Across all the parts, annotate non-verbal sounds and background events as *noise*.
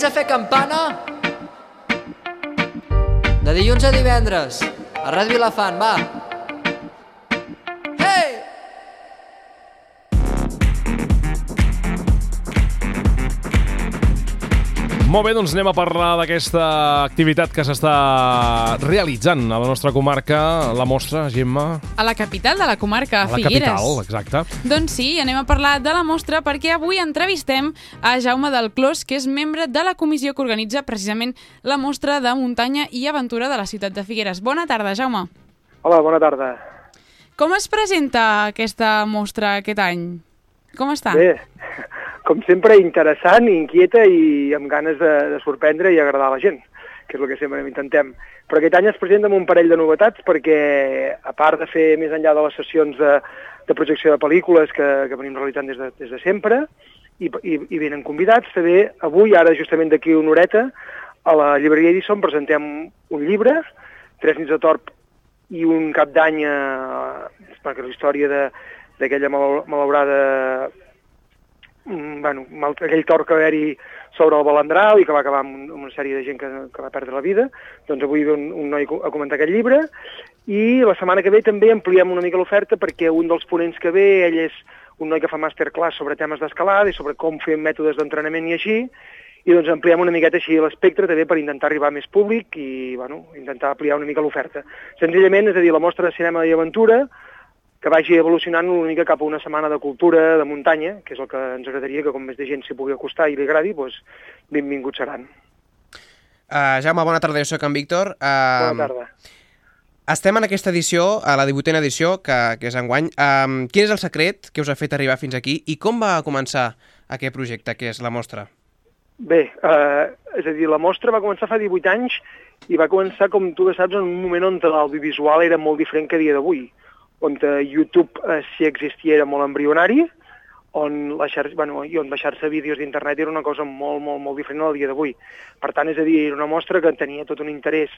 Convidats a fer campana de dilluns a divendres a Ràdio Vilafant, va. Molt bé, doncs anem a parlar d'aquesta activitat que s'està realitzant a la nostra comarca, la mostra, Gemma, A la capital de la comarca, a la Figueres. capital, exacte. Doncs sí, anem a parlar de la mostra perquè avui entrevistem a Jaume del Clos, que és membre de la comissió que organitza precisament la mostra de muntanya i aventura de la ciutat de Figueres. Bona tarda, Jaume. Hola, bona tarda. Com es presenta aquesta mostra aquest any? Com està? Bé, com sempre, interessant, inquieta i amb ganes de, de sorprendre i agradar a la gent, que és el que sempre intentem. Però aquest any es presenta amb un parell de novetats perquè, a part de fer més enllà de les sessions de, de projecció de pel·lícules que, que venim realitzant des de, des de sempre, i, i, i venen convidats, també avui, ara justament d'aquí una horeta, a la llibreria Edison presentem un llibre, Tres nits de torp i un cap d'any, eh, perquè la història d'aquella mal, malaurada bueno, mal, aquell tort que va haver-hi sobre el Balandral i que va acabar amb una sèrie de gent que, que va perdre la vida, doncs avui ve un, un noi a comentar aquest llibre i la setmana que ve també ampliem una mica l'oferta perquè un dels ponents que ve, ell és un noi que fa masterclass sobre temes d'escalada i sobre com fer mètodes d'entrenament i així, i doncs ampliem una miqueta així l'espectre també per intentar arribar a més públic i bueno, intentar ampliar una mica l'oferta. Senzillament, és a dir, la mostra de cinema i aventura que vagi evolucionant una mica cap a una setmana de cultura, de muntanya, que és el que ens agradaria que com més de gent s'hi pugui acostar i li agradi, doncs benvinguts seran. Uh, Jaume, bona tarda, jo sóc en Víctor. Uh, Bona tarda. Estem en aquesta edició, a la 18a edició, que, que és enguany. Um, quin és el secret que us ha fet arribar fins aquí i com va començar aquest projecte, que és la mostra? Bé, eh, és a dir, la mostra va començar fa 18 anys i va començar, com tu bé saps, en un moment on l'audiovisual era molt diferent que dia d'avui, on eh, YouTube, eh, si existia, era molt embrionari, on, la xarxa, bueno, i on baixar-se vídeos d'internet era una cosa molt, molt, molt diferent al dia d'avui. Per tant, és a dir, era una mostra que tenia tot un interès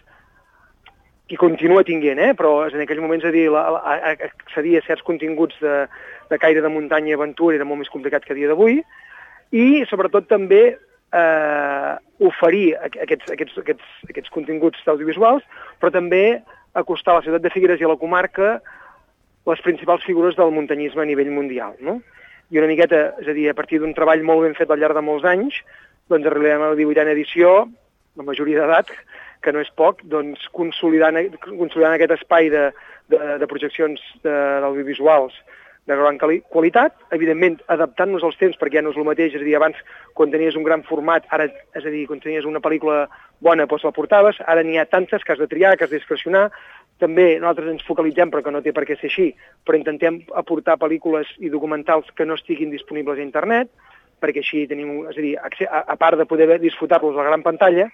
i continua tinguent, eh? però en aquells moments a dir, la, a- accedir a certs continguts de, de caire de muntanya i aventura era molt més complicat que a dia d'avui, i sobretot també eh, oferir aqu- aquests, aquests, aquests, aquests continguts audiovisuals, però també acostar la ciutat de Figueres i la comarca les principals figures del muntanyisme a nivell mundial. No? I una miqueta, és a dir, a partir d'un treball molt ben fet al llarg de molts anys, doncs arribem a la 18a edició, la majoria d'edat, que no és poc, doncs consolidant, consolidant aquest espai de, de, de projeccions de- d'audiovisuals de gran quali- qualitat, evidentment adaptant-nos als temps perquè ja no és el mateix, és a dir, abans quan tenies un gran format, ara, és a dir, quan tenies una pel·lícula bona doncs la portaves, ara n'hi ha tantes que has de triar, que has de discrecionar, també nosaltres ens focalitzem, però que no té per què ser així, però intentem aportar pel·lícules i documentals que no estiguin disponibles a internet, perquè així tenim, és a dir, a, a part de poder disfrutar-los a la gran pantalla,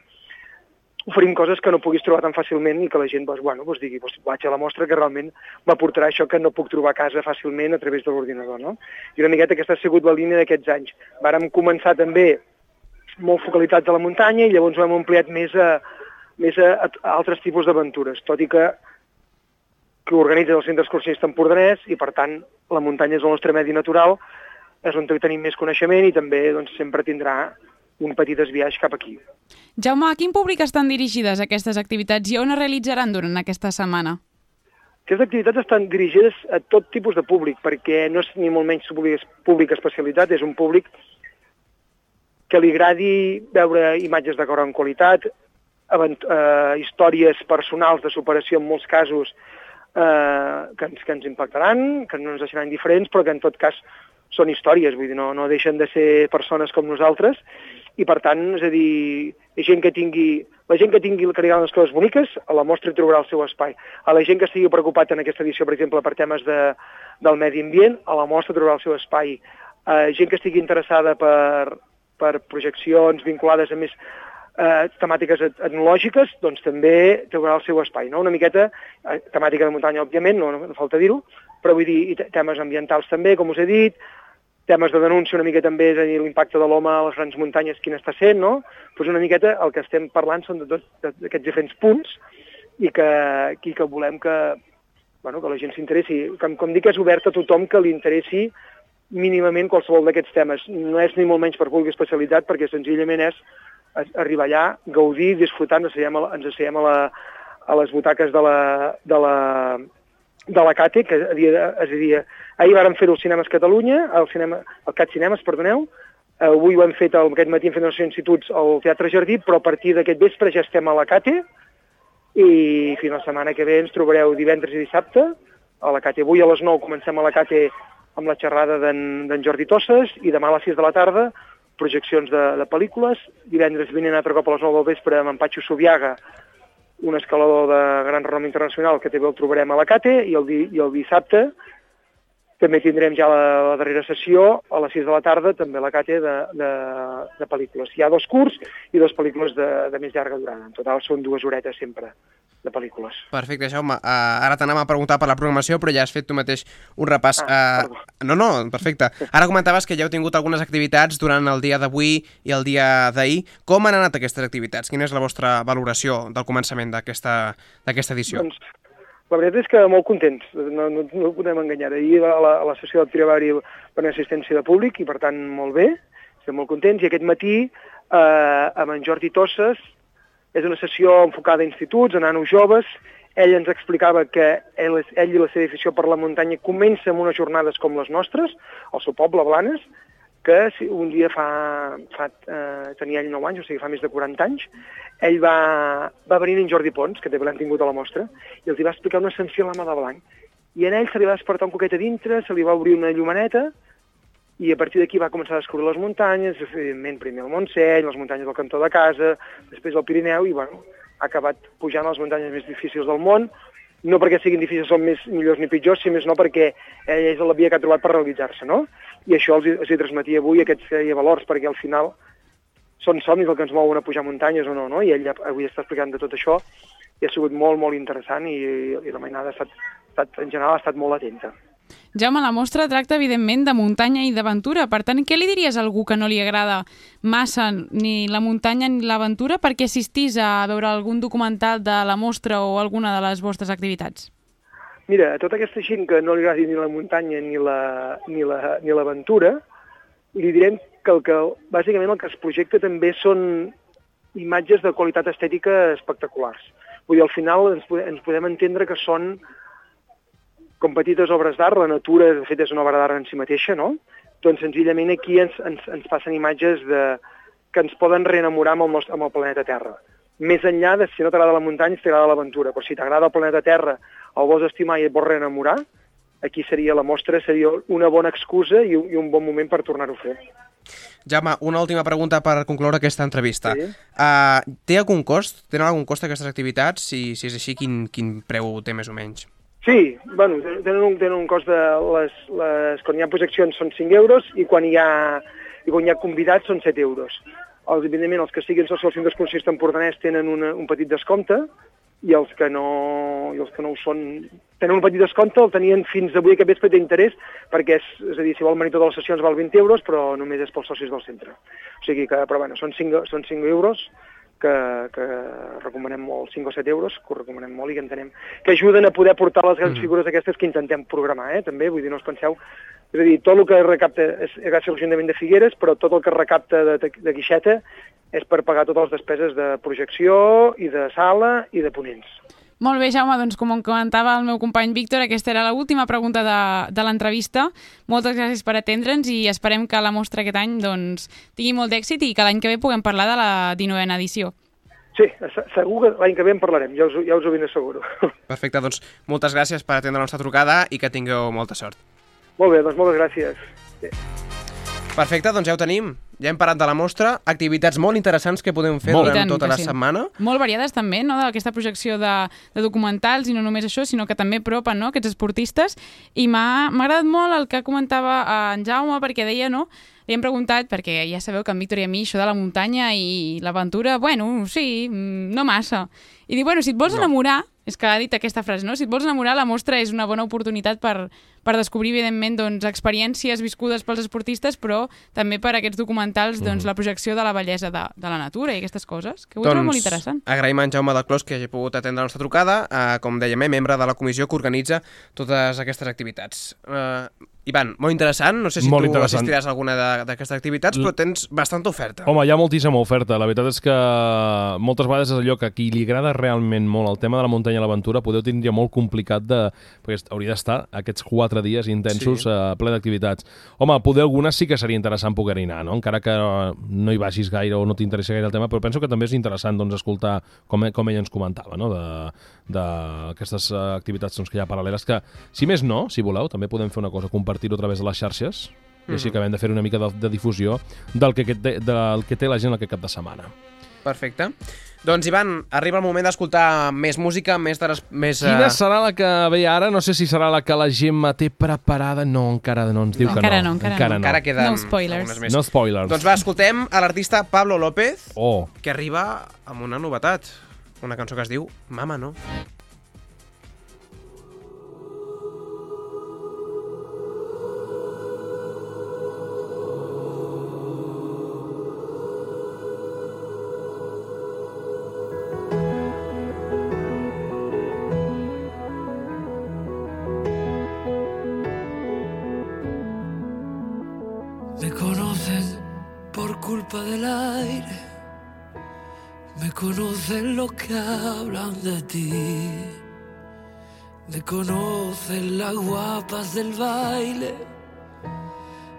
oferim coses que no puguis trobar tan fàcilment i que la gent doncs, bueno, doncs digui, doncs, vaig a la mostra que realment m'aportarà això que no puc trobar a casa fàcilment a través de l'ordinador. No? I una miqueta aquesta ha sigut la línia d'aquests anys. Vàrem començar també molt focalitzats a la muntanya i llavors ho hem ampliat més a, més a, a altres tipus d'aventures, tot i que que organitza el Centre Excursionista Empordanès i, per tant, la muntanya és el nostre medi natural, és on tenim més coneixement i també doncs, sempre tindrà un petit desviatge cap aquí. Jaume, a quin públic estan dirigides aquestes activitats i on es realitzaran durant aquesta setmana? Aquestes activitats estan dirigides a tot tipus de públic, perquè no és ni molt menys públic, públic especialitat, és un públic que li agradi veure imatges de gran qualitat, eh, històries personals de superació en molts casos eh, que, ens, que ens impactaran, que no ens deixaran diferents, però que en tot cas són històries, vull dir, no, no deixen de ser persones com nosaltres, i per tant, és a dir, gent que tingui, la gent que tingui que les coses boniques, a la mostra trobarà el seu espai. A la gent que estigui preocupat en aquesta edició, per exemple, per temes de, del medi ambient, a la mostra trobarà el seu espai. A gent que estigui interessada per, per projeccions vinculades a més eh, temàtiques et- etnològiques, doncs també trobarà el seu espai. No? Una miqueta, eh, temàtica de muntanya, òbviament, no, no, falta dir-ho, però vull dir, i te- temes ambientals també, com us he dit, temes de denúncia una mica també, és a dir, l'impacte de l'home a les grans muntanyes, quin està sent, no? Doncs una miqueta el que estem parlant són de tots aquests diferents punts i que, i que volem que, bueno, que la gent s'interessi. Com, com dic, és obert a tothom que li interessi mínimament qualsevol d'aquests temes. No és ni molt menys per públic especialitzat, perquè senzillament és arribar allà, gaudir, disfrutar, ens asseiem a, ens asseiem a, la, a les butaques de la, de la, de la CATE, que a dia, és a dir, ahir vàrem fer-ho als Cinemes Catalunya, al, cinema, al CAT Cinemes, perdoneu, avui ho hem fet, el, aquest matí fet els instituts al Teatre Jardí, però a partir d'aquest vespre ja estem a la CATE, i fins la setmana que ve ens trobareu divendres i dissabte a la CATE. Avui a les 9 comencem a la CATE amb la xerrada d'en Jordi Tosses i demà a les 6 de la tarda projeccions de, de pel·lícules. Divendres vinent altre cop a les 9 del vespre amb en Patxo Subiaga, un escalador de gran renom internacional que també el trobarem a la CATE i el, di, i el dissabte també tindrem ja la, la darrera sessió a les 6 de la tarda, també la CATE de, de, de pel·lícules. Hi ha dos curts i dues pel·lícules de, de més llarga durada. En total són dues horetes sempre de pel·lícules. Perfecte, Jaume. Uh, ara t'anàvem a preguntar per la programació, però ja has fet tu mateix un repàs. Ah, uh, no, no, perfecte. Ara comentaves que ja heu tingut algunes activitats durant el dia d'avui i el dia d'ahir. Com han anat aquestes activitats? Quina és la vostra valoració del començament d'aquesta edició? Doncs la veritat és que molt contents, no, no, no podem enganyar. Ahir a la, a la sessió del Triavari per una assistència de públic i per tant molt bé, estem molt contents. I aquest matí eh, amb en Jordi Tosses és una sessió enfocada a instituts, a nanos joves. Ell ens explicava que ell, ell i la seva afició per la muntanya comença amb unes jornades com les nostres, al seu poble, Blanes, que un dia fa, fa eh, tenia ell 9 anys, o sigui fa més de 40 anys, ell va, va venir en Jordi Pons, que també l'hem tingut a la mostra, i els hi va explicar una senfilama de blanc. I en ell se li va despertar un coquet a dintre, se li va obrir una llumaneta, i a partir d'aquí va començar a descobrir les muntanyes, evidentment primer el Montseny, les muntanyes del cantó de casa, després el Pirineu, i bueno, ha acabat pujant a les muntanyes més difícils del món, no perquè siguin difícils són més millors ni pitjors, sinó més no perquè ell és la via que ha trobat per realitzar-se, no? I això els, els hi transmetia avui aquests feia valors, perquè al final són somnis el que ens mouen a pujar muntanyes o no, no? I ell avui està explicant de tot això i ha sigut molt, molt interessant i, i la mainada ha estat, ha estat, en general ha estat molt atenta. Jaume, la mostra tracta, evidentment, de muntanya i d'aventura. Per tant, què li diries a algú que no li agrada massa ni la muntanya ni l'aventura perquè assistís a veure algun documental de la mostra o alguna de les vostres activitats? Mira, a tota aquesta gent que no li agradi ni la muntanya ni la- ni la- ni l'aventura, li direm que, el que bàsicament el que es projecta també són imatges de qualitat estètica espectaculars. Vull dir, al final ens, ens podem entendre que són com petites obres d'art, la natura de fet és una obra d'art en si mateixa, no? Doncs senzillament aquí ens, ens, ens passen imatges de, que ens poden reenamorar amb el, nostre, amb el planeta Terra. Més enllà de si no t'agrada la muntanya, si t'agrada l'aventura, però si t'agrada el planeta Terra, el vols estimar i et vols reenamorar, aquí seria la mostra, seria una bona excusa i, un- i un bon moment per tornar-ho a fer. Jaume, una última pregunta per concloure aquesta entrevista. Sí. Uh, té algun cost? Tenen algun cost aquestes activitats? Si, si és així, quin, quin preu té més o menys? Sí, bueno, tenen un, tenen un cost de... Les, les, quan hi ha projeccions són 5 euros i quan hi ha, i quan hi ha convidats són 7 euros. Els, evidentment, els que siguin socis del Centre Esportista Empordanès tenen una, un petit descompte i els que no, i els que no ho són tenen un petit descompte, el tenien fins avui aquest vespre d'interès, perquè és, és a dir, si vol venir totes les sessions val 20 euros, però només és pels socis del centre. O sigui que, però bueno, són 5, són 5 euros que, que recomanem molt, 5 o 7 euros, que ho recomanem molt i que entenem que ajuden a poder portar les grans figures aquestes que intentem programar, eh, també, vull dir, no us penseu, és a dir, tot el que recapta és gràcies a l'Ajuntament de Figueres, però tot el que recapta de, de Guixeta és per pagar totes les despeses de projecció i de sala i de ponents. Molt bé, Jaume, doncs com em comentava el meu company Víctor, aquesta era l'última pregunta de, de l'entrevista. Moltes gràcies per atendre'ns i esperem que la mostra aquest any doncs, tingui molt d'èxit i que l'any que ve puguem parlar de la 19a edició. Sí, se- segur que l'any que ve en parlarem, ja us, ja us ho ben asseguro. *laughs* Perfecte, doncs moltes gràcies per atendre la nostra trucada i que tingueu molta sort. Molt bé, doncs moltes gràcies. Perfecte, doncs ja ho tenim. Ja hem parat de la mostra. Activitats molt interessants que podem fer Molt. Durant tant tota la sí. setmana. Molt variades també, no?, d'aquesta projecció de, de documentals i no només això, sinó que també apropen no? aquests esportistes. I m'ha m'ha agradat molt el que comentava eh, en Jaume, perquè deia, no?, li hem preguntat, perquè ja sabeu que en Víctor i a mi això de la muntanya i l'aventura, bueno, sí, mm, no massa. I diu, bueno, si et vols No. enamorar, és que ha dit aquesta frase, no? Si et vols enamorar, la mostra és una bona oportunitat per, per descobrir, evidentment, doncs, experiències viscudes pels esportistes, però també per aquests documentals, doncs, la projecció de la bellesa de, de la natura i aquestes coses, que ho doncs, trobo molt interessant. agraïm a en Jaume del Clos que hagi pogut atendre la nostra trucada, eh, com dèiem, eh, membre de la comissió que organitza totes aquestes activitats. Eh, Ivan, molt interessant. No sé si Molt tu assistiràs a alguna de- d'aquestes activitats, però tens bastanta oferta. Home, hi ha moltíssima oferta. La veritat és que moltes vegades és allò que a qui li agrada realment molt el tema de la muntanya i l'aventura podeu tindre molt complicat de... perquè hauria d'estar aquests quatre dies intensos Sí. uh, ple d'activitats. Home, poder algunes sí que seria interessant poder anar, no? encara que no hi vagis gaire o no t'interessi gaire el tema, però penso que també és interessant doncs, escoltar com, com ella ens comentava, no? D'aquestes uh, activitats doncs, que hi ha paral·leles, que si més no, si voleu, també podem fer una cosa, compartir-ho a través de les xarxes, i així acabem de fer una mica de, de difusió del que, té, del que té la gent aquest cap de setmana. Perfecte. Doncs, Ivan, arriba el moment d'escoltar més música, més... De, més Quina eh, serà la que ve ara? No sé si serà la que la Gemma té preparada. No, encara no, ens diu No. que Encara no. no, encara encara no. Encara queden No spoilers. més. No spoilers. Doncs va, escoltem a l'artista Pablo López, Oh, que arriba amb una novetat. Una cançó que es diu Mama no. Conocen los que hablan de ti. Me conocen las guapas del baile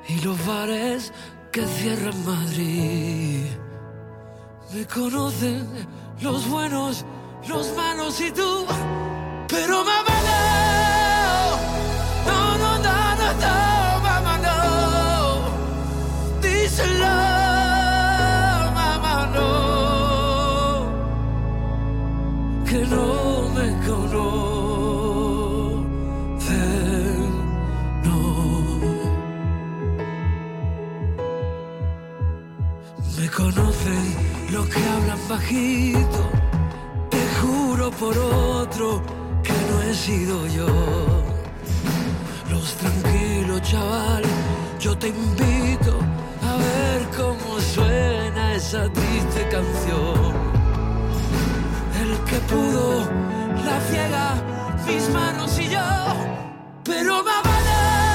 y los bares que cierran Madrid. Me conocen los buenos, los malos y tú. Pero mamá no, Me conocen los que hablan bajito, te juro por otro que no he sido yo. Los tranquilos, chaval, yo te invito a ver cómo suena esa triste canción. El que pudo, la ciega, mis manos y yo, pero mamá no,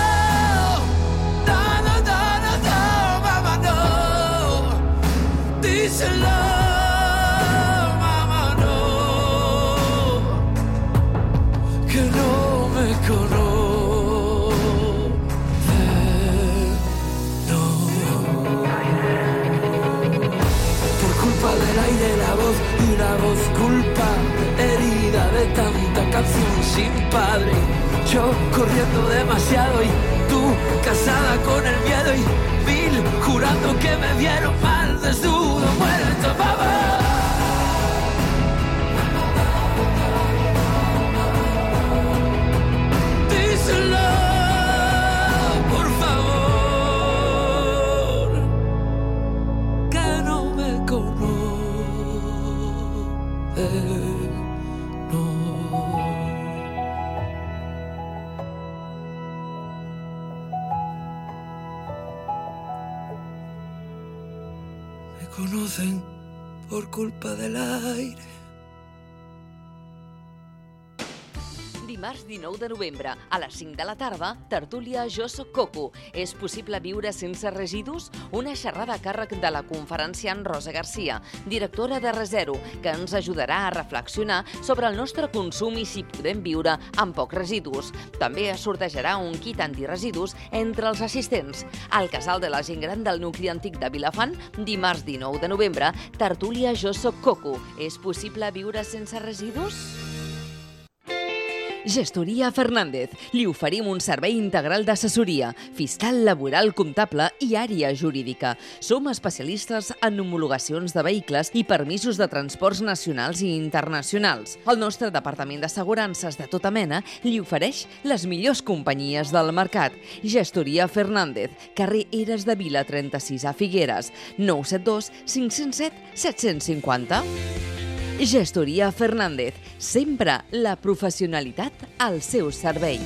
sin padre. Yo corriendo demasiado y tú casada con el miedo y mil jurando que me vieron mal desnudo, muerto, por culpa del aire. Dimarts 19 de novembre, a les 5 de la tarda, tertúlia Jo soc Coco. És possible viure sense residus? Una xerrada a càrrec de la conferenciant Rosa Garcia, directora de Resero, que ens ajudarà a reflexionar sobre el nostre consum i si podem viure amb pocs residus. També es sortejarà un kit antiresidus entre els assistents. Al Casal de la Gent Gran del nucli antic de Vilafant, dimarts 19 de novembre, tertúlia Jo soc Coco. És possible viure sense residus? Gestoria Fernández. Li oferim un servei integral d'assessoria, fiscal, laboral, comptable i àrea jurídica. Som especialistes en homologacions de vehicles i permisos de transports nacionals i internacionals. El nostre departament d'assegurances de tota mena li ofereix les millors companyies del mercat. Gestoria Fernández, carrer Eres de Vila 36 a Figueres, 972 507 750. Gestoria Fernández, sempre la professionalitat al seu servei.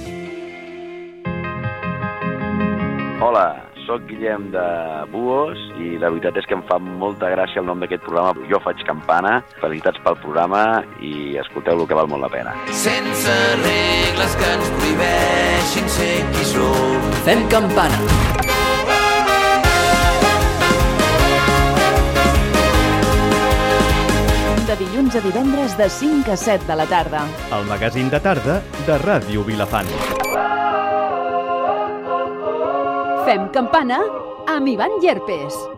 Hola, sóc Guillem de Buos i la veritat és que em fa molta gràcia el nom d'aquest programa. Jo faig campana, felicitats pel programa i escolteu-lo que val molt la pena. Sense regles que ens prohibeixin ser qui som. Fem campana. Dilluns a divendres de 5 a 7 de la tarda. El magazín de tarda de Ràdio Vilafant. Fem campana amb Ivan Llerpes.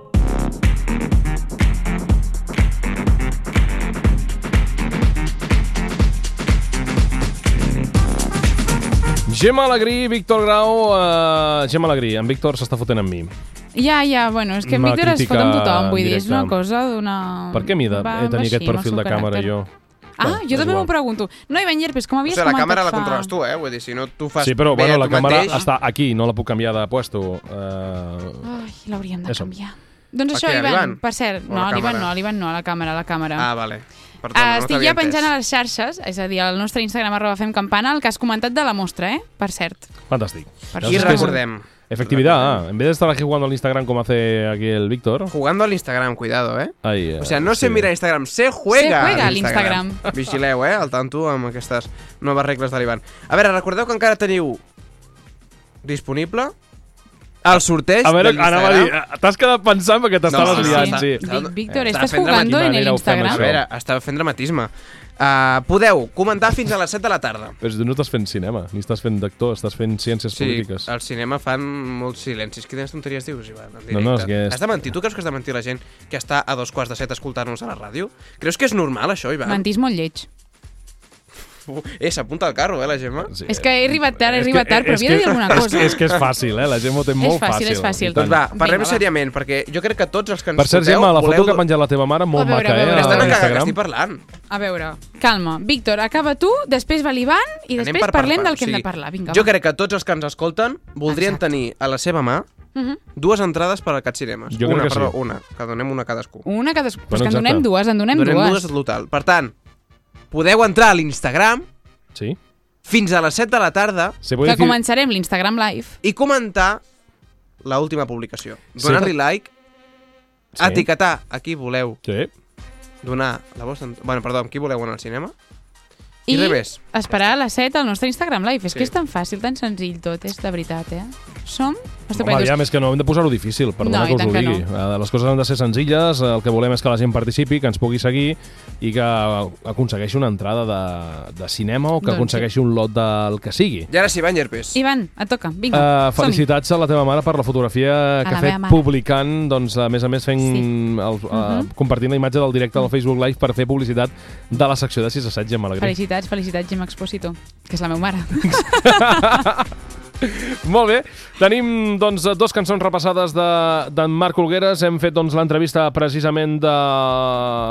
Gemma Alegrí, Víctor Grau... Uh, Gemma Alegrí, en Víctor s'està fotent amb mi. Ja, ja, bueno, és que en Víctor es fot amb tothom, vull dir, és una cosa d'una... Per què m'he de Va he de tenir així, aquest perfil de càmera jo? Ah, jo també m'ho pregunto. No, Ivan Llerpes, com O havies sigui, la càmera la controles tu, eh? Vull dir, si no tu fas Sí, però bé bueno, la càmera mateix... està aquí, no la puc canviar de puesto. Uh, Ai, l'hauríem de Eso. canviar. Doncs això, Ivan, per cert, O no, l'Ivan no, l'Ivan no, a la càmera, a la càmera. Ah, vale. Perdona, Uh, no estic ja penjant entès. a les xarxes, és a dir, al nostre Instagram arroba fem campana, el que has comentat de la mostra, eh? Per cert. fantàstic. Per es- recordem. Efectividad. ah, En vez de estar aquí jugando al Instagram como hace aquí el Víctor. Jugando al Instagram, cuidado, eh? Ahí, O sea, no eh, se sí. mira Instagram, se juega, Se juega a a l'Instagram. Vigileu, eh? Al tanto amb aquestes noves regles de l'Ivan. A veure, recordeu que encara teniu disponible el sorteig A veure, de anava a dir, l'Instagram. t'has quedat pensant perquè t'estaves No, sí, liant, sí. sí. Vic- Víctor, estàs jugando en Manera ho fem, Instagram? A veure, estava fent dramatisme. Uh, podeu comentar fins a les 7 de la tarda. Però tu no estàs fent cinema, ni estàs fent d'actor, estàs fent ciències Sí, polítiques. al cinema fan molts silencis. Quines tonteries dius, Ivan? En No, directe? no, és que és- Has de mentir? Tu creus que has de mentir la gent que està a dos quarts de set escoltant-nos a la ràdio? Creus que és normal, això, Ivan? Mentís molt lleig. *laughs* Eh, s'apunta al carro, eh, la Gemma? Sí. És que he arribat tard, he És que- arribat tard, però és havia de dir alguna és cosa. que- És que és fàcil, eh? La gent ho té molt fàcil, és fàcil. i tant. Doncs va, parlem Vinga, va. seriament, perquè jo crec que tots els que ens Per cert, Gemma, la foto voleu... que ha penjat la teva mare, molt A veure, maca, a veure, eh? Estan a que Instagram. estic parlant. A veure, calma. Víctor, acaba tu, després va l'Ivan i Anem després per parlem part. del que hem Sí. de parlar. Vinga, Jo crec que tots els que ens escolten voldrien Exacte. tenir a la seva mà Mhm. dues entrades per al Cat Cinemes. Jo una, crec que perdó, sí. una, que donem una a cadascú. Una cadascú. Pues Bueno, que en donem dues, en donem, Donem dues. dues total. Per tant, podeu entrar a l'Instagram Sí. fins a les 7 de la tarda Se puede Que decir... començarem l'Instagram Live. i comentar la última publicació. Sí. Donar-li like, Sí. etiquetar a qui voleu Sí. donar la vostra... Bueno, perdó, amb qui voleu anar al cinema. I, I res més. esperar a les 7 al nostre Instagram Live. És Sí. que és tan fàcil, tan senzill tot, és de veritat, eh? Som Home, ja, més que no hem de posar-ho difícil, perdona No, que us ho que digui. Eh, Les coses han de ser senzilles, el que volem és que la gent participi, que ens pugui seguir i que aconsegueixi una entrada de, de cinema o que Doncs sí. aconsegueixi un lot del que sigui. I ara sí, Van Llerpes. Ivan, et toca, vinga, Uh, felicitats a la teva mare per la fotografia que la ha fet publicant, doncs, a més a més fent Sí. el, uh, Mhm. compartint la imatge del directe del Facebook Live per fer publicitat de la secció de 6 a 7 Gemma Alegrí. Felicitats, felicitats, Gemma Exposito, que és la meva mare. *laughs* Molt bé, tenim doncs, dos cançons repassades d'en de, Marc Olgueres. Hem fet doncs, l'entrevista precisament de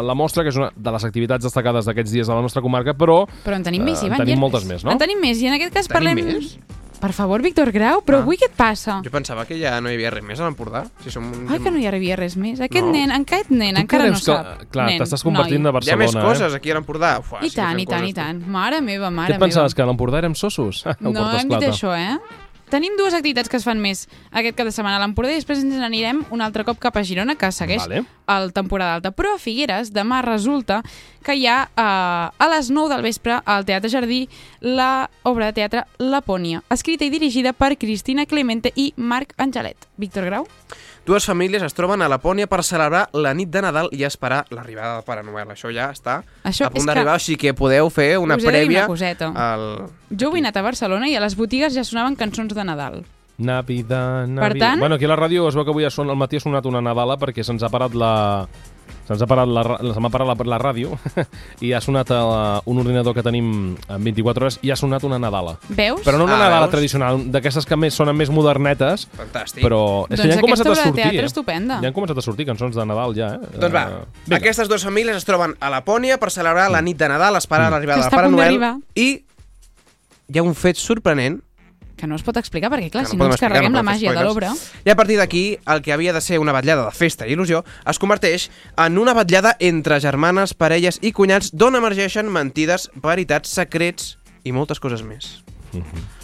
la mostra, que és una de les activitats destacades d'aquests dies de la nostra comarca, però Però en tenim més, Eh, Ivan tenim Llerpes. moltes més, no? En tenim més, i en aquest cas Tenim parlem... més? Per favor, Víctor Grau, però Ah. avui què et passa? Jo pensava que ja no hi havia res més a l'Empordà. Si som un... Ai, que no hi arribia res més. Aquest No. nen, aquest nen, tu encara no creus que... sap. Clar, t'estàs convertint de noi. Hi ha Barcelona, més coses eh? aquí a l'Empordà. Uf, I sí tant, i tant, coses, i tant. Mare meva, Què mare et pensaves, meva. que a l'Empordà érem sossos? *laughs* *laughs* No hem dit això, eh? Tenim dues activitats que es fan més aquest cap de setmana a l'Empordà i després ens n'anirem un altre cop cap a Girona, que segueix Vale. el temporada alta. Però a Figueres demà resulta que hi ha eh, a les 9 del vespre al Teatre Jardí la obra de teatre Lapònia, escrita i dirigida per Cristina Clemente i Marc Angelet. Víctor Grau? Dues famílies es troben a Lapònia per celebrar la nit de Nadal i esperar l'arribada del Pare Noel. Això ja està Això a punt d'arribar, que- sigui que podeu fer una Us he de dir prèvia una al... Jo he anat a Barcelona i a les botigues ja sonaven cançons de Nadal. Navidad, Navidad... Per tant- Bueno, aquí a la ràdio es veu que avui a son, al matí ha sonat una Nadala perquè se'ns ha parat la... Se'ns ha parat la, se m'ha parat la, la ràdio *laughs* i ha sonat a, un ordinador que tenim en 24 hores i ha sonat una Nadala. Veus? Però no una Ah, Nadala veus? tradicional, d'aquestes que més sonen més modernetes, Fantàstic. però és Doncs que ja han començat aquesta a obra de sortir, teatre eh? estupenda. Ja han començat a sortir cançons de Nadal, ja, eh? Doncs va, vinga. aquestes dues famílies es troben a Lapònia per celebrar la nit de Nadal, esperar Mm. l'arribada del a Pare Noel i hi ha un fet sorprenent Que no es pot explicar, perquè clar, Que no si no ens carreguem no la màgia de l'obra... I a partir d'aquí, el que havia de ser una vetllada de festa i il·lusió es converteix en una vetllada entre germanes, parelles i cunyats d'on emergeixen mentides, veritats, secrets i moltes coses més.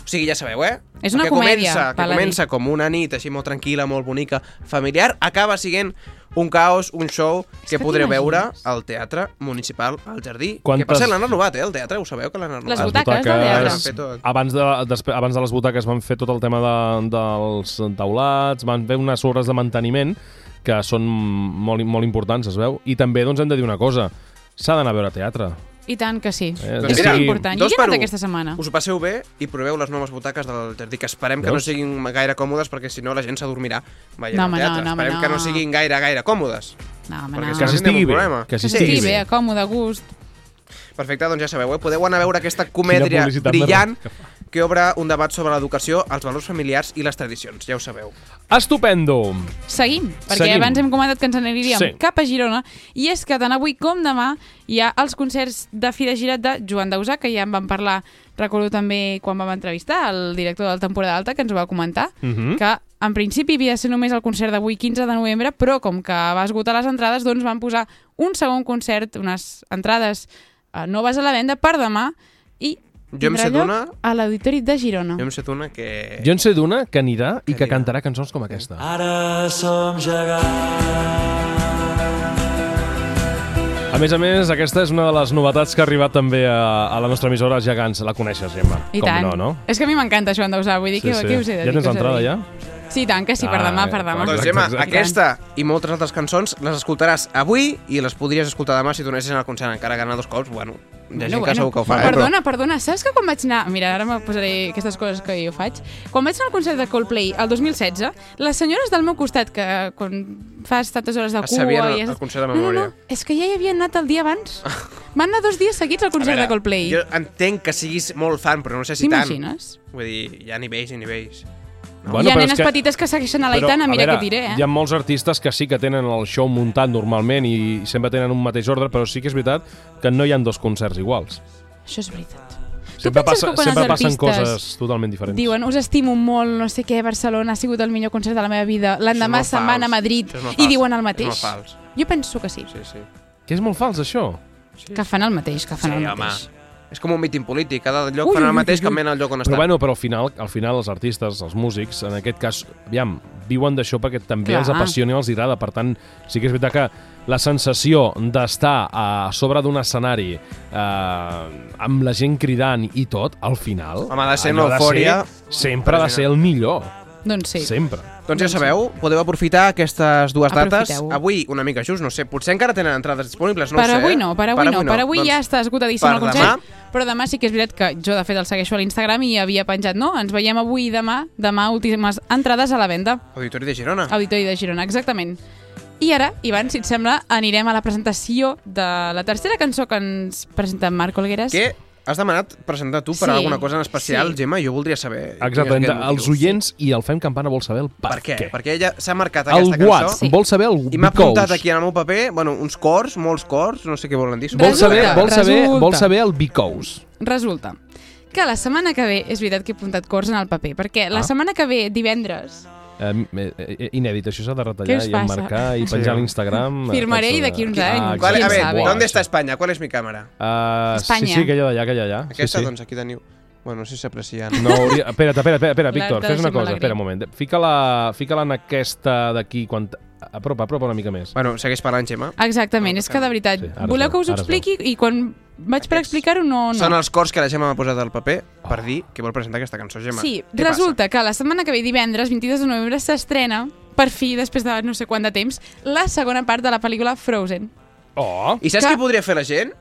O sigui, ja sabeu, eh? És una que comèdia, Comença, que comença com una nit així molt tranquil·la, molt bonica, familiar, acaba sent un caos, un show que, que podreu veure al Teatre Municipal al Jardí. Quantes- Que per cert l'han renovat, eh, el teatre, ho sabeu que l'han renovat? Les butaques del Han teatre. fet tot. abans, de, després, abans de les butaques van fer tot el tema de, dels taulats, van fer unes obres de manteniment que són molt, molt importants, es veu. I també doncs, hem de dir una cosa, s'ha d'anar a veure teatre. I tant que sí. Eh, Doncs és mira, important. Jo dos hi he anat aquesta setmana. Us ho passeu bé i proveu les noves butaques del jardí, que esperem que no Veus? siguin gaire còmodes perquè si no la gent s'adormirà veient No, el home, teatre. no, no, esperem que no no. siguin gaire, gaire còmodes. No, home, Perquè no. si Que no, s'estigui bé, problema. que Que s'estigui estigui bé. bé, còmode, a gust. Perfecte, doncs ja sabeu, eh? podeu anar a veure aquesta comèdia brillant que obre un debat sobre l'educació, els valors familiars i les tradicions, ja ho sabeu. Estupendo! Seguim, perquè Seguim. abans hem comentat que ens n'aniríem Sí. cap a Girona, i és que tant avui com demà hi ha els concerts de Fi de Girat de Joan Dausà, que ja en vam parlar, recordo també quan vam entrevistar el director del Temporada Alta, que ens ho va comentar, Mhm. que en principi havia de ser només el concert d'avui 15 de novembre, però com que va esgotar les entrades, doncs van posar un segon concert, unes entrades eh, noves a la venda per demà, i Jo em sé d'una- a l'Auditori de Girona. Jo em sé una que... Jo en sé d'una que anirà i Que que anirà. cantarà cançons com aquesta. Ara som gegants. A més a més, aquesta és una de les novetats que ha arribat també a, a la nostra emissora, gegants. La coneixes, Gemma? I com tant. no, no? És que a mi m'encanta Joan Dausà, vull dir, que, què us he de dir? Ja tens què dir? ja? Sí, i tant que sí, per Ah, demà, per eh, demà. Doncs Exacte, Gemma, exacte. aquesta i moltes altres cançons les escoltaràs avui i les podries escoltar demà si tornessis al concert, encara que anar dos cops, bueno, hi ha gent que segur que ho fa, eh? Perdona, perdona, saps que quan vaig anar... Mira, ara me posaré aquestes coses que jo faig. Quan vaig anar al concert de Coldplay el 2016, les senyores del meu costat, que quan fas tantes hores de cua... sabien el- i el concert de No, no, memòria. no, és que ja hi havien anat el dia abans. Van anar dos dies seguits al concert de Coldplay. Jo entenc que siguis molt fan, però no sé si tant. T'imagines? Vull dir, hi ha nivells i nivells. Bueno, hi ha nenes que- petites que segueixen a l'Aitana, a mira veure, què diré, eh? Hi ha molts artistes que sí que tenen el show muntat normalment i sempre tenen un mateix ordre, però sí que és veritat que no hi han dos concerts iguals. Això és veritat. Sempre, passa, que quan sempre els passen artistes coses totalment diferents. Diuen, us estimo molt, no sé què, Barcelona ha sigut el millor concert de la meva vida. L'endemà molt se'n van a. Madrid i diuen el És mateix. molt fals. Jo penso que sí, Sí, sí. Que és molt fals, això. que fan el mateix, que fan Sí, el home. És com un míting polític, cada lloc Ui, fan ui, el mateix, ui, ui. el lloc on Però està. bueno, però al final, al final els artistes, els músics, en aquest cas, aviam, viuen d'això perquè també Clar. els apassiona i els agrada. Per tant, sí que és veritat que la sensació d'estar a sobre d'un escenari eh, amb la gent cridant i tot, al final... Home, ha de ser una eufòria ser- Sempre ha de ser el millor. Doncs sí. Sempre. Doncs ja sabeu, podeu aprofitar aquestes dues dates. Avui una mica just, no sé, potser encara tenen entrades disponibles, no per ho sé. avui eh? no, per avui no. Per avui ja Doncs està esgotadíssim per el concert. Però demà sí que és veritat que jo, de fet, el segueixo a l'Instagram i havia penjat, no? Ens veiem avui i demà. Demà, últimes entrades a la venda. Auditori de Girona. Auditori de Girona, exactament. I ara, Ivan, si et sembla, anirem a la presentació de la tercera cançó que ens presenta en Marc Olgueres. Què has demanat presentar tu per Sí, alguna cosa en especial, sí. Gemma? Jo voldria saber... Aquest els oients i el Fem Campana vol saber el per, Per què? què. Perquè ella s'ha marcat El aquesta what? cançó Sí. Vol saber el i m'ha apuntat aquí en el meu paper, bueno, uns cors, molts cors, no sé què volen dir. Vol Resulta, saber, vol, saber, resulta. vol saber el because. Resulta que la setmana que ve, és veritat que he apuntat cors en el paper, perquè la Ah. setmana que ve, divendres, Eh, eh, inèdit, això s'ha de retallar i emmarcar i penjar a l'Instagram. Firmaré Això i de- d'aquí uns Ah, anys. Vale, a quién ver, sabe. ¿dónde está España? ¿Cuál es mi cámara? Uh, Espanya. Sí, sí, aquella d'allà, aquella d'allà. Aquesta, sí, sí. doncs aquí teniu... Bueno, no sé si s'aprecia. No, hauria... Espera't, espera, espera, espera, Víctor, fes una cosa, espera un moment. Fica-la fica en aquesta d'aquí, quan... Apropa, apropa una mica més. Bueno, segueix parlant, Gemma. Exactament, és que de veritat, Sí, voleu que us expliqui i quan vaig per explicar-ho no... no. Són els cors que la Gemma m'ha posat al paper per dir que vol presentar aquesta cançó, Gemma. Sí, Què resulta que la setmana que ve, divendres, 22 de novembre, s'estrena, per fi, després de no sé quant de temps, la segona part de la pel·lícula Frozen. Oh! Passa? I saps Que- què podria fer la gent?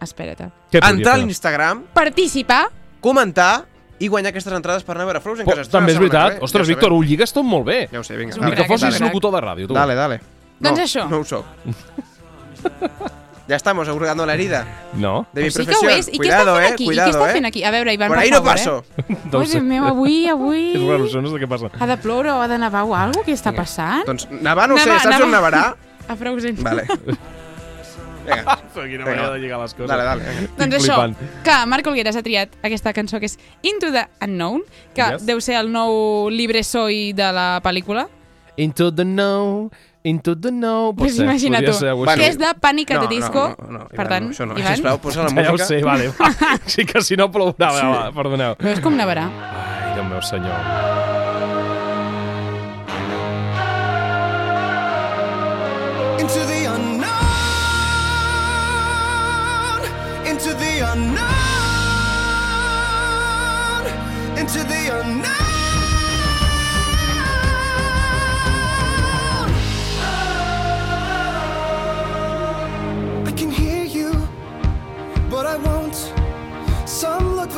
Espera't. Què podria Entrar a fer? l'Instagram, Participar comentar i guanyar aquestes entrades per anar a veure Frozen. Po, que s'estrena també és la setmana veritat. que ve. Ostres, Ja ho Víctor, ho lligues tot molt bé. Ja ho sé, vinga. És un Ni que crac, fossis és un crac. locutor de ràdio, tu. Dale, dale. Doncs no, això. No ho soc. *laughs* ya estamos hurgando la herida No? de mi sí que ho profesión. és. I Cuidado, què està fent eh? aquí? Cuidado, I què està eh? fent aquí? A veure, Ivan, Por per ahí no favor, paso. Eh? Doncs, Ui, meu, avui, avui... és raro, això no sé què passa. Ha de ploure o ha de nevar o alguna cosa? Què està passant? Doncs nevar no ho sé, saps on nevarà? A Frozen. Vale. Vinga, Quina manera de lligar les coses. dale, dale. vinga. Doncs Estic això, flipant. que Marc Olgueras ha triat aquesta cançó que és Into the Unknown, que Yes. deu ser el nou libre soy de la pel·lícula. Into the know, Into the know. Pot Pues ser, imagina't podria tu. ser, Bueno, que és de the No, Disco. no, no, no, per Ivan, tant, no, això no. Ivan... Sisplau, posa la Ja ho música. sé, vale. *laughs* va. Sí que si no plourà, Sí. sí. va, perdoneu. Veus com nevarà? Ai, Déu meu senyor. into the unknown, into the unknown, into the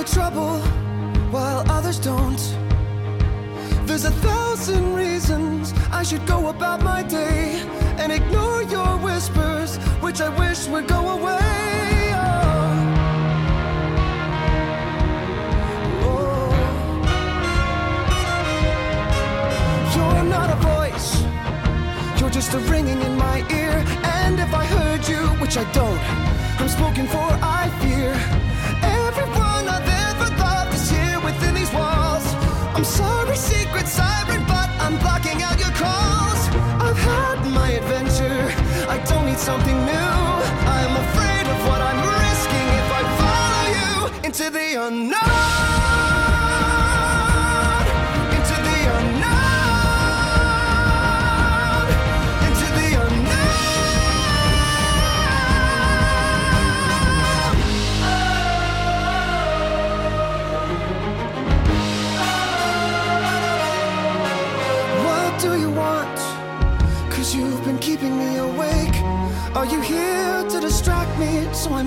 for trouble, while others don't. There's a thousand reasons I should go about my day and ignore your whispers, which I wish would go away. The unknown.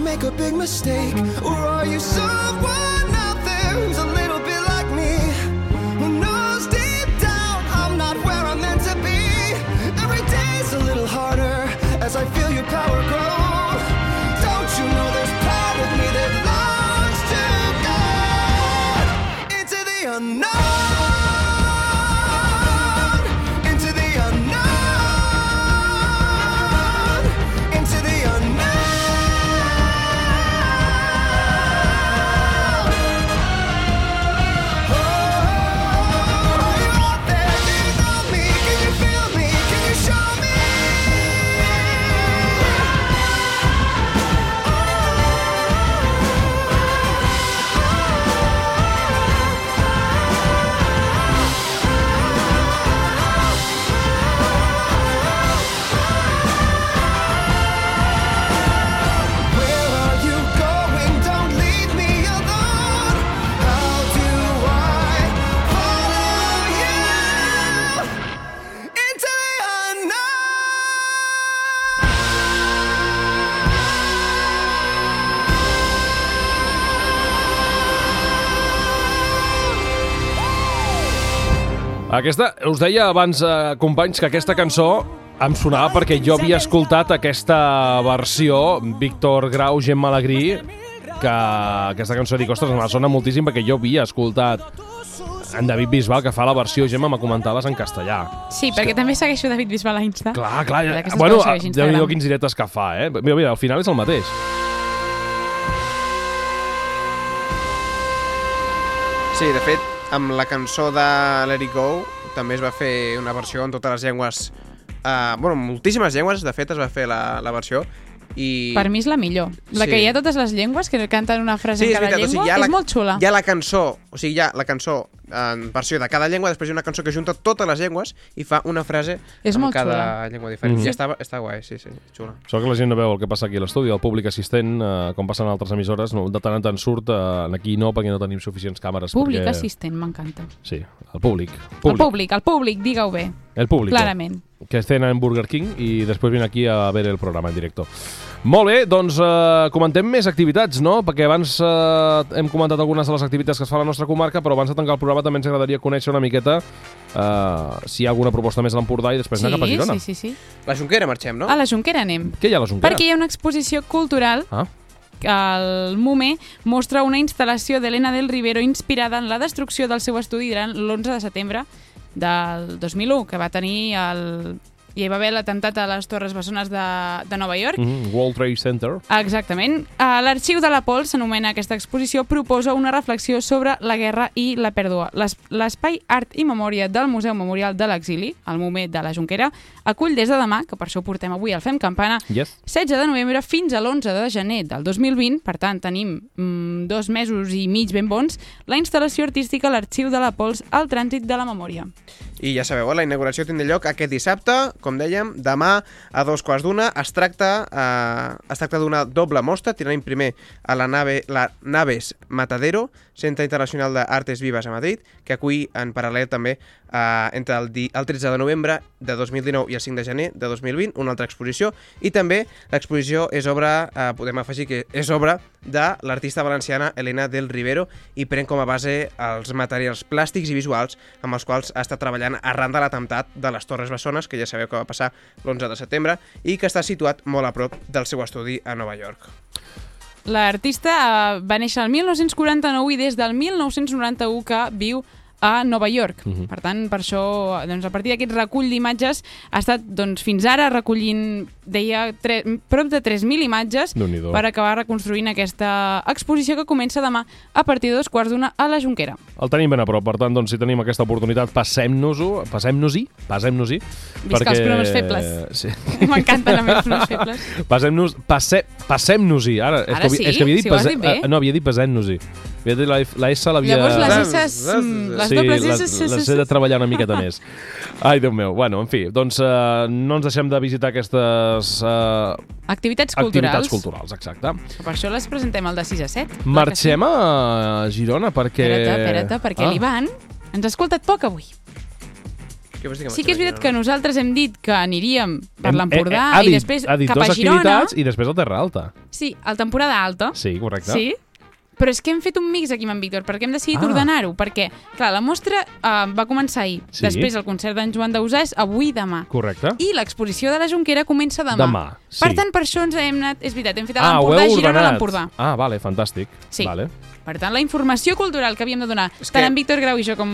Make a big mistake? Or are you someone Aquesta, us deia abans, eh, companys, que aquesta cançó em sonava perquè jo havia escoltat aquesta versió, Víctor Grau, Gemma Alegrí, que aquesta cançó dic, ostres, me sona moltíssim perquè jo havia escoltat en David Bisbal, que fa la versió, Gemma, me comentaves en castellà. Sí, perquè també segueixo David Bisbal a Insta. Clar, clar, D'aquestes bueno, que ho segueix a déu nhi quins diretes que fa, eh? Mira, mira, al final és el mateix. Sí, de fet, amb la cançó de Let It Go també es va fer una versió en totes les llengües uh, bueno, en moltíssimes llengües, de fet es va fer la, la versió i... Per mi és la millor. La Sí. que hi ha totes les llengües, que canten una frase Sí, en és cada veritat, o llengua, sigui, hi ha la, és molt xula. Hi ha la cançó, o sigui, hi ha la cançó en versió de cada llengua, després hi ha una cançó que junta totes les llengües i fa una frase És en cada xula. llengua diferent. Mm. I està, està guai, sí, sí, xula. Sort que la gent no veu el que passa aquí a l'estudi, el públic assistent, eh, com passa en altres emissores, no, de tant en tant surt, eh, aquí no, perquè no tenim suficients càmeres. Públic perquè... assistent, m'encanta. Sí, el públic. El públic, el públic, digue-ho bé. El públic. Clarament. Que cena en Burger King i després vine aquí a veure el programa en directe. Molt bé, doncs eh, comentem més activitats, no? Perquè abans eh, hem comentat algunes de les activitats que es fa a la nostra comarca, però abans de tancar el programa també ens agradaria conèixer una miqueta eh, si hi ha alguna proposta més a l'Empordà i després Sí, anar cap a Girona. sí, sí, sí. La Junquera marxem, no? A la Junquera anem. Què hi ha a la Junquera? Perquè hi ha una exposició cultural Ah. el MUME mostra una instal·lació d'Helena del Rivero inspirada en la destrucció del seu estudi durant l'11 de setembre del 2001, que va tenir el... hi va haver l'atemptat a les Torres Bessones de, de Nova York. Mm -hmm. World Trade Center. Exactament. A L'Arxiu de la Pol s'anomena aquesta exposició, proposa una reflexió sobre la guerra i la pèrdua. Les- L'espai Art i Memòria del Museu Memorial de l'Exili, el MUME de la Jonquera, acull des de demà, que per això portem avui al Fem Campana, Yes. 16 de novembre fins a l'11 de gener del 2020, per tant tenim mm, dos mesos i mig ben bons, la instal·lació artística a l'Arxiu de la Pols al Trànsit de la Memòria. I ja sabeu, eh, la inauguració tindrà lloc aquest dissabte, com dèiem, demà a dos quarts d'una. Es tracta, eh, es tracta d'una doble mostra, tindrem primer a la nave la Naves Matadero, Centre Internacional d'Artes Vives a Madrid, que acull en paral·lel també eh, entre el, el 13 de novembre de 2019 i el 5 de gener de 2020, una altra exposició, i també l'exposició és obra, eh, podem afegir que és obra de l'artista valenciana Elena del Rivero i pren com a base els materials plàstics i visuals amb els quals ha estat treballant arran de l'atemptat de les Torres Bessones, que ja sabeu que va passar l'11 de setembre, i que està situat molt a prop del seu estudi a Nova York. L'artista eh, va néixer el 1949 i des del 1991 que viu a Nova York. Mhm. Per tant, per això, doncs, a partir d'aquest recull d'imatges, ha estat doncs, fins ara recollint, deia, tre prop de 3.000 imatges per acabar reconstruint aquesta exposició que comença demà a partir de dos quarts d'una a la Junquera. El tenim ben a prop, per tant, doncs, si tenim aquesta oportunitat, passem-nos-ho, passem-nos-hi, passem-nos-hi. Visca els pronoms febles. Sí. *laughs* M'encanten els pronoms febles. Passem-nos, passe, passem-nos-hi. Ara, és Ara que, sí? és que havia dit, Si bé. eh, no, havia dit passem-nos-hi. Havia dit la, la S l'havia... Llavors les S, mm, les sí, dobles les, S... les he de treballar una miqueta més. *laughs* Ai, Déu meu. Bueno, en fi, doncs uh, no ens deixem de visitar aquestes uh, Activitats culturals. activitats culturals, exacte. Per això les presentem al de 6 a 7. Marxem a Girona perquè... Espera't, espera't, perquè ah. l'Ivan ens ha escoltat poc avui. Què vols dir Sí que és veritat que nosaltres hem dit que aniríem per l'Empordà eh, i després ha dit cap dues a Girona. activitats i després a Terra Alta. Sí, al temporada alta. Sí, correcte. Sí? Però és que hem fet un mix aquí amb en Víctor, perquè hem decidit Ah. ordenar-ho, perquè, clar, la mostra uh, va començar ahir. Sí. Després el concert d'en Joan Dausà és avui demà. Correcte. I l'exposició de la Junquera comença demà. Demà, sí. Per tant, per això ens hem anat... És veritat, hem fet a Ah, l'Empordà, heu Girona, l'Empordà. Ah, vale, fantàstic. Sí. Vale. Per tant, la informació cultural que havíem de donar, És tant que- en Víctor Grau i jo com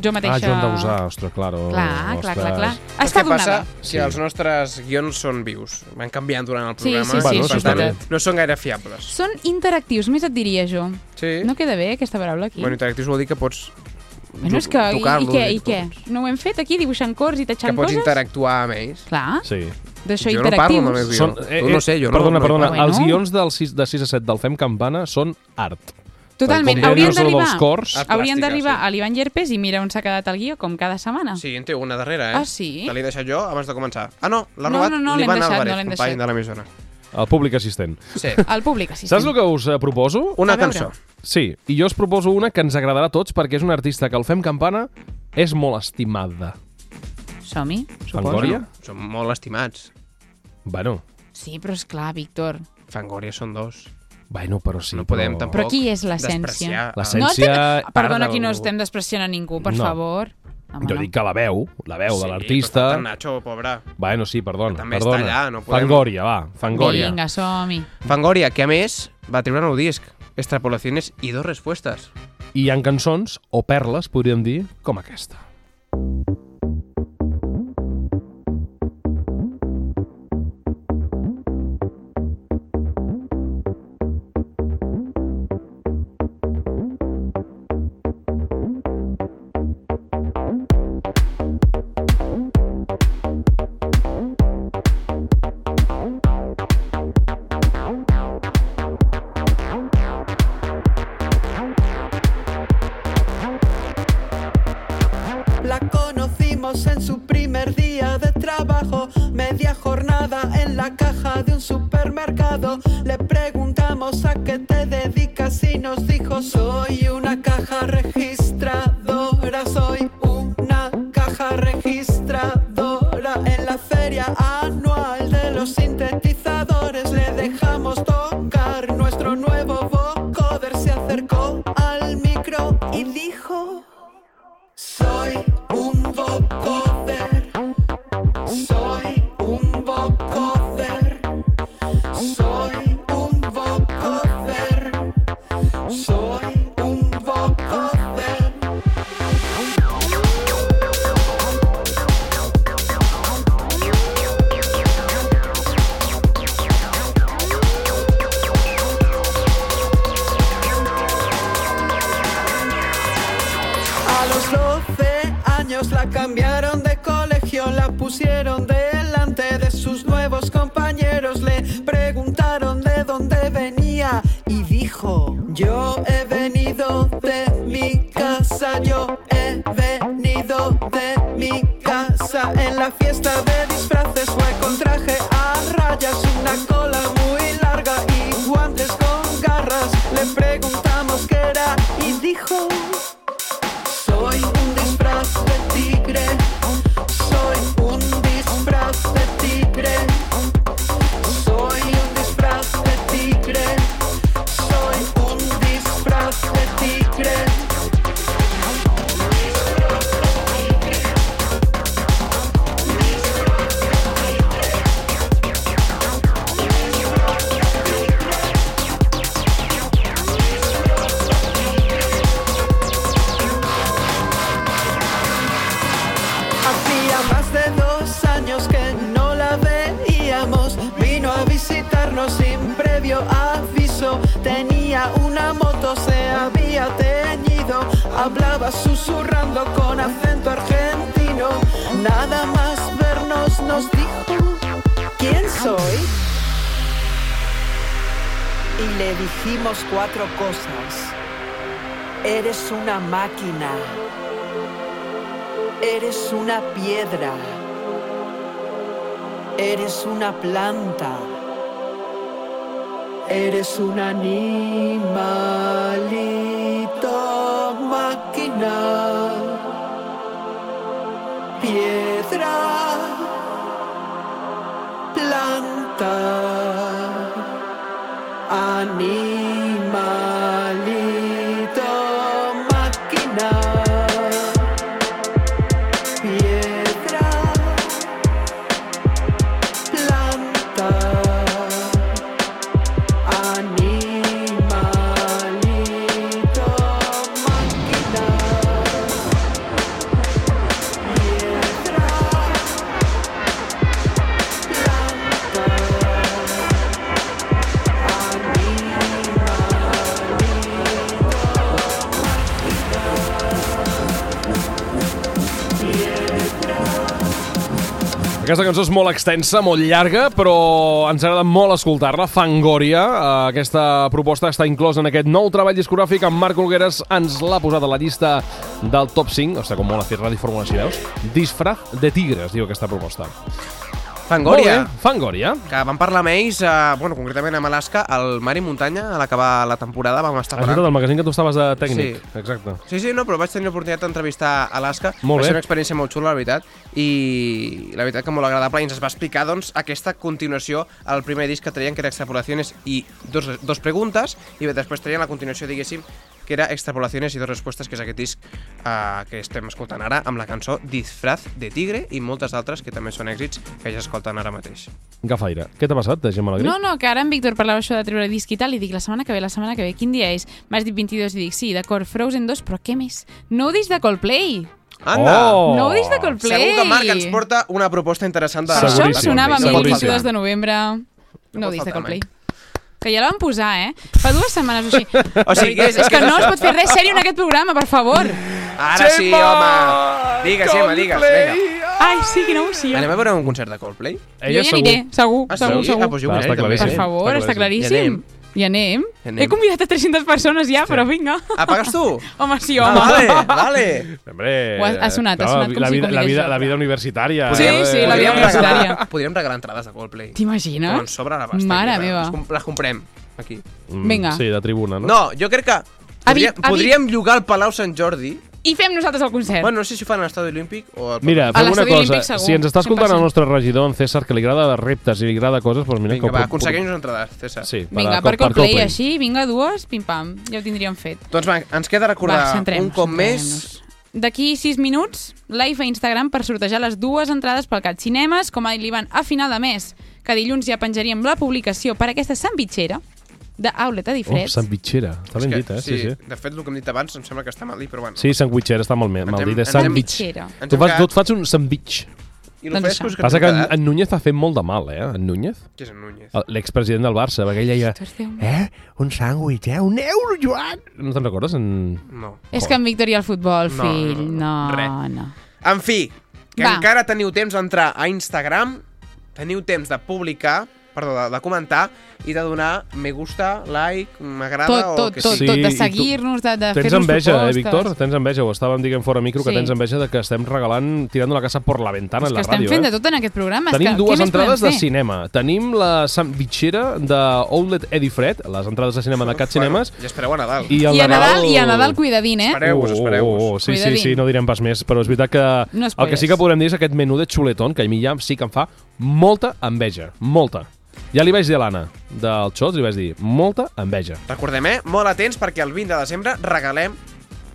jo mateixa... Ah, Joan Dausà, ostres, claro. Clar, clar, clar, clar. Saps Està què passa? donada. Que els nostres guions són vius. Van canviant durant el Sí, programa. sí, sí, Bueno, això per és tant, no són gaire fiables. Són interactius, més et diria jo. Sí. No queda bé aquesta paraula aquí? Bueno, interactius vol dir que pots Bueno, és que, i, i què, i i què? No ho hem fet aquí, dibuixant cors i que tatxant pots coses? interactuar amb ells. Clar, Sí. d'això Jo no parlo amb el meu interactius. guió. Tu no sé, jo no- Perdona, no hi perdona. parlo. Els Bueno. guions del 6, de 6 a 7 del Fem Campana són art. Totalment, haurien d'arribar cors. Haurien d'arribar sí. a l'Ivan Llerpes i mira on s'ha quedat el guió, com cada setmana. Sí, en té una darrere, eh? Ah, sí? Te l'he deixat jo abans de començar. Ah, no, l'ha No, robat no, no, l'Ivan Álvarez, no company deixat. de l'emissora. El públic assistent. Sí. El públic assistent. Saps el que us eh, proposo? Una cançó. Sí, i jo us proposo una que ens agradarà a tots perquè és un artista que el Fem Campana és molt estimada. Som-hi, suposo. Fangoria? Són molt estimats. Bueno, Sí, però és clar, Víctor. Fangoria són dos. Bueno, però sí. no podem però... tampoc Però qui és l'essència? L'essència- No Perdona, aquí no estem despreciant a ningú, per No. favor. Home, Jo no. dic que la veu, la veu Sí, de l'artista... en Nacho, pobre. Bueno, sí, perdona. Que també està perdona. allà, no podem- Fangoria, va, Fangoria. Vinga, som-hi. Fangoria, que a més va treure nou disc. Extrapolaciones i dos respuestes. I hi ha cançons, o perles, podríem dir, com aquesta. La en su primer día de trabajo, media jornada en la caja de un supermercado. Le preguntamos a qué te dedicas y nos dijo soy una caja registradora, cuatro cosas. Eres una máquina. Eres una piedra. Eres una planta. Eres un animalito máquina. Piedra. Aquesta cançó és molt extensa, molt llarga, però ens agrada molt escoltar-la. Fangoria, eh, aquesta proposta està inclosa en aquest nou treball discogràfic. En Marc Olgueres ens l'ha posat a la llista del top 5. Ostres, com molt ha fet Ràdio Fórmula, si veus. Disfraz de tigre, es diu aquesta proposta. Fangoria. Fangoria. Que vam parlar amb ells, eh, bueno, concretament amb Alaska, al Mar i Muntanya, a l'acabar la temporada vam estar parlant. el magazín que tu estaves de tècnic. Sí. Exacte. Sí, sí, no, però vaig tenir l'oportunitat d'entrevistar Alaska. Molt va bé. ser una experiència molt xula, la veritat, i la veritat que molt agradable. I ens es va explicar, doncs, aquesta continuació al primer disc que traien, que era Extrapolaciones i dos, dos preguntes, i després traien la continuació, diguéssim, que era Extrapolaciones i dos respostes, que és aquest disc eh, que estem escoltant ara, amb la cançó Disfraz de Tigre i moltes altres que també són èxits que ja escolten ara mateix. Gafaire. Què t'ha passat, de Gemma Alegrí? No, no, que ara en Víctor parlava això de treure disc i tal, i dic, la setmana que ve, la setmana que ve, quin dia és? M'has dit 22 i dic, sí, d'acord, Frozen 2, però què més? Nou disc de Coldplay! Anda! Oh! Nou disc de Coldplay! Segur que Marc ens porta una proposta interessant de... Per això em sonava a mi el Seguríssim. 22 de novembre. No disc de Coldplay. Que ja la van posar, eh? Fa dues setmanes o així. *laughs* O sigui, és, és que no es pot fer res sèrio en aquest programa, per favor. Ara sí, home! Digues, Gemma, digues, vinga. Ai, sí, quina emoció. Anem a veure un concert de Coldplay? Jo hi aniré, segur, Ah, segur, sí? segur. Ah, doncs jo hi està claríssim. Per favor, Està està claríssim. Anem. I anem. Hi anem. He convidat a 300 persones ja, però vinga. Ah, pagues tu? Home, sí, Ah, home. vale, *laughs* vale. Hombre, Ho ha- ha sonat, ha sonat com la si vida, la, convidés vida, la vida universitària. Sí, eh, sí, la vida universitària. regalar, podríem regalar entrades de Coldplay. T'imagines? Com ens sobra la pasta. Mare aquí, meva. Les, com- les comprem, aquí. Mm, Vinga. Sí, de tribuna, no? No, jo crec que A podríem, a podríem llogar el Palau Sant Jordi. I fem nosaltres el concert. Bueno, no sé si ho fan a l'Estadi Olímpic o al Mira, A fem una cosa. olímpic segur, si ens està escoltant 100%. el nostre regidor, en César, que li agrada reptes i li agrada coses, doncs mira... Vinga, que va, pot- aconseguim-nos entrades, César. Sí, Vinga, a- per Coldplay, així, vinga, dues, pim-pam, ja ho tindríem fet. Doncs va, ens queda recordar Va, centrem-nos, un cop més... D'aquí 6 minuts, live a Instagram per sortejar les dues entrades pel Cat Cinemes, com ha dit l'Ivan, a final de mes, que dilluns ja penjaríem la publicació per aquesta sandvitxera d'Aulet a Oh, Difreds. sandvitxera. Està ben dit, eh? Sí, sí. De fet, el que hem dit abans em sembla que està mal dit, però bueno. Sí, sandwitxera està mal, mal dit. Hem- sandwich. Tu, fas, tu et fas un sandwich. I Doncs això. que Passa que en, en Núñez fa fet molt de mal, eh? En Núñez. Qui és en Núñez? El- L'expresident del Barça, perquè ell deia... Eh? Un sàndwich, eh? Un euro, Joan! No te'n recordes? En... No. És que en Víctor i el futbol, No, fill, no, res. no. En fi, que Va. encara teniu temps d'entrar a Instagram teniu temps de publicar, perdó, de, de comentar i de donar me gusta, like, m'agrada Tot, o tot, el que tot, sigui. tot, de seguir-nos, de, de Tens fer-nos enveja, propostes. eh, Víctor? Tens enveja, ho estàvem dient fora micro, que Sí. tens enveja de que estem regalant, tirant la casa per la ventana És en que la estem ràdio. fent eh? de tot en aquest programa. és Tenim que, dues entrades de cinema. Tenim la sandwichera d'Outlet Eddie Fred, les entrades de cinema de Cat Cinemes, I espereu a Nadal. i I a Nadal, i a Nadal cuidadín, eh? Espereu-vos, espereu-vos. Oh, oh, sí, sí, Cuidadín. sí, no direm pas més, però és veritat que No el que sí que podrem dir és aquest menú de xuletón, que a mi ja sí que em fa molta enveja, molta. Ja li vaig dir a l'Anna del Xots, li vaig dir, molta enveja. Recordem, eh? Molt atents perquè el 20 de desembre regalem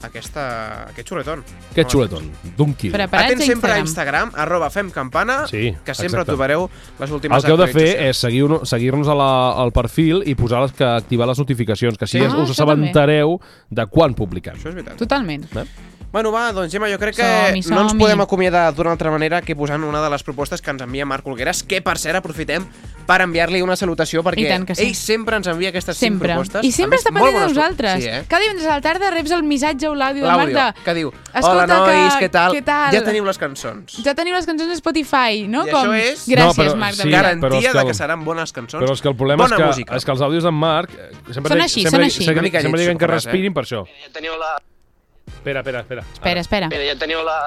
aquesta, aquest xuletón. Aquest xuletón, d'un quilo. Preparats Atents sempre a Instagram. Arroba femcampana, Sí, que sempre exacte. trobareu les últimes El que heu de fer és seguir-nos seguir a la, al perfil i posar les, que activar les notificacions, que així Sí. us Ah, us també. assabentareu de quan publiquem. Això és veritat. Totalment. Eh? Bueno, va, doncs Gemma, jo crec que Som-hi, no ens podem acomiadar d'una altra manera que posant una de les propostes que ens envia Marc Olgueras, que per cert aprofitem per enviar-li una salutació perquè sí. ell sempre ens envia aquestes Sempre. cinc propostes. I sempre A més, està pendent de nosaltres. Sí, eh? Cada divendres a la tarda reps el missatge o l'àudio de Marta. que diu Escolta, Hola, nois, que- què tal? què tal? Ja teniu les cançons. Ja teniu les cançons de Spotify, no? I Com... això és- Gràcies, No, però Marc, de sí, veritat. però Garantia que de el- que seran bones cançons. Però és que el problema és que, música. és que els àudios d'en Marc eh, sempre, Són així, sempre, són així. Sempre, diuen que eh? respirin per això. Ja teniu la... Espera, espera, espera. Espera, espera. Mira, ja teniu la,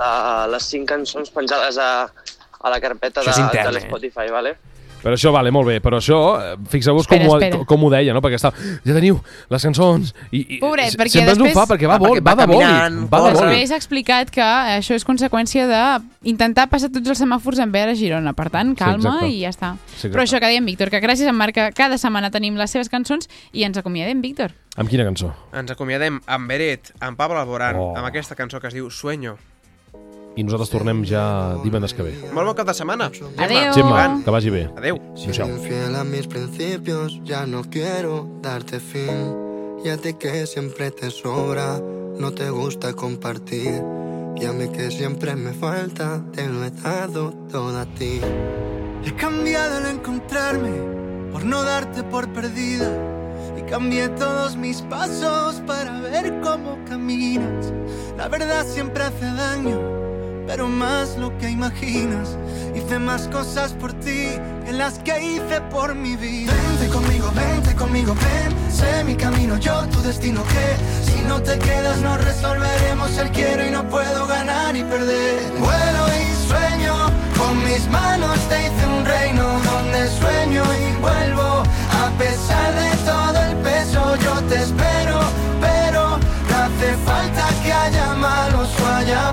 la, les cinc cançons penjades a, a la carpeta de, intern, de eh? l'Spotify, vale? Però això, vale, molt bé, però això, eh, fixeu-vos com, ho- espera. com ho deia, no? Perquè està, ja teniu les cançons, i, i Pobret, perquè sempre ens després- ho fa, perquè va, Ah, vol, perquè va, va de boli, va de boli. Després ha explicat que això és conseqüència de intentar passar tots els semàfors en verd a Girona. Per tant, calma exacte. i ja està. Sí, exacte. Però això que dèiem, Víctor, que gràcies a Marc que cada setmana tenim les seves cançons i ens acomiadem, Víctor. Amb quina cançó? Ens acomiadem amb Beret, amb Pablo Alborán, Oh. amb aquesta cançó que es diu Sueño. I nosaltres tornem ja divendres que ve. Molt bon cap de setmana. Adéu. Gemma, que vagi bé. Adéu. Adéu-siau. Infiel a mis principios, ya no quiero darte fin. Y a ti que siempre te sobra, no te gusta compartir. Y a mí que siempre me falta, te lo he dado todo a ti. He cambiado al encontrarme por no darte por perdida. Y cambié todos mis pasos para ver cómo caminas. La verdad siempre hace daño, pero más lo que imaginas. Hice más cosas por ti que las que hice por mi vida. Vente conmigo, vente conmigo, ven. Sé mi camino, yo tu destino. Que si no te quedas, no resolveremos el quiero y no puedo ganar y perder. Vuelo y sueño, con mis manos te hice un reino donde sueño y vuelvo. A pesar de todo el peso, yo te espero, pero no hace falta que haya malos o haya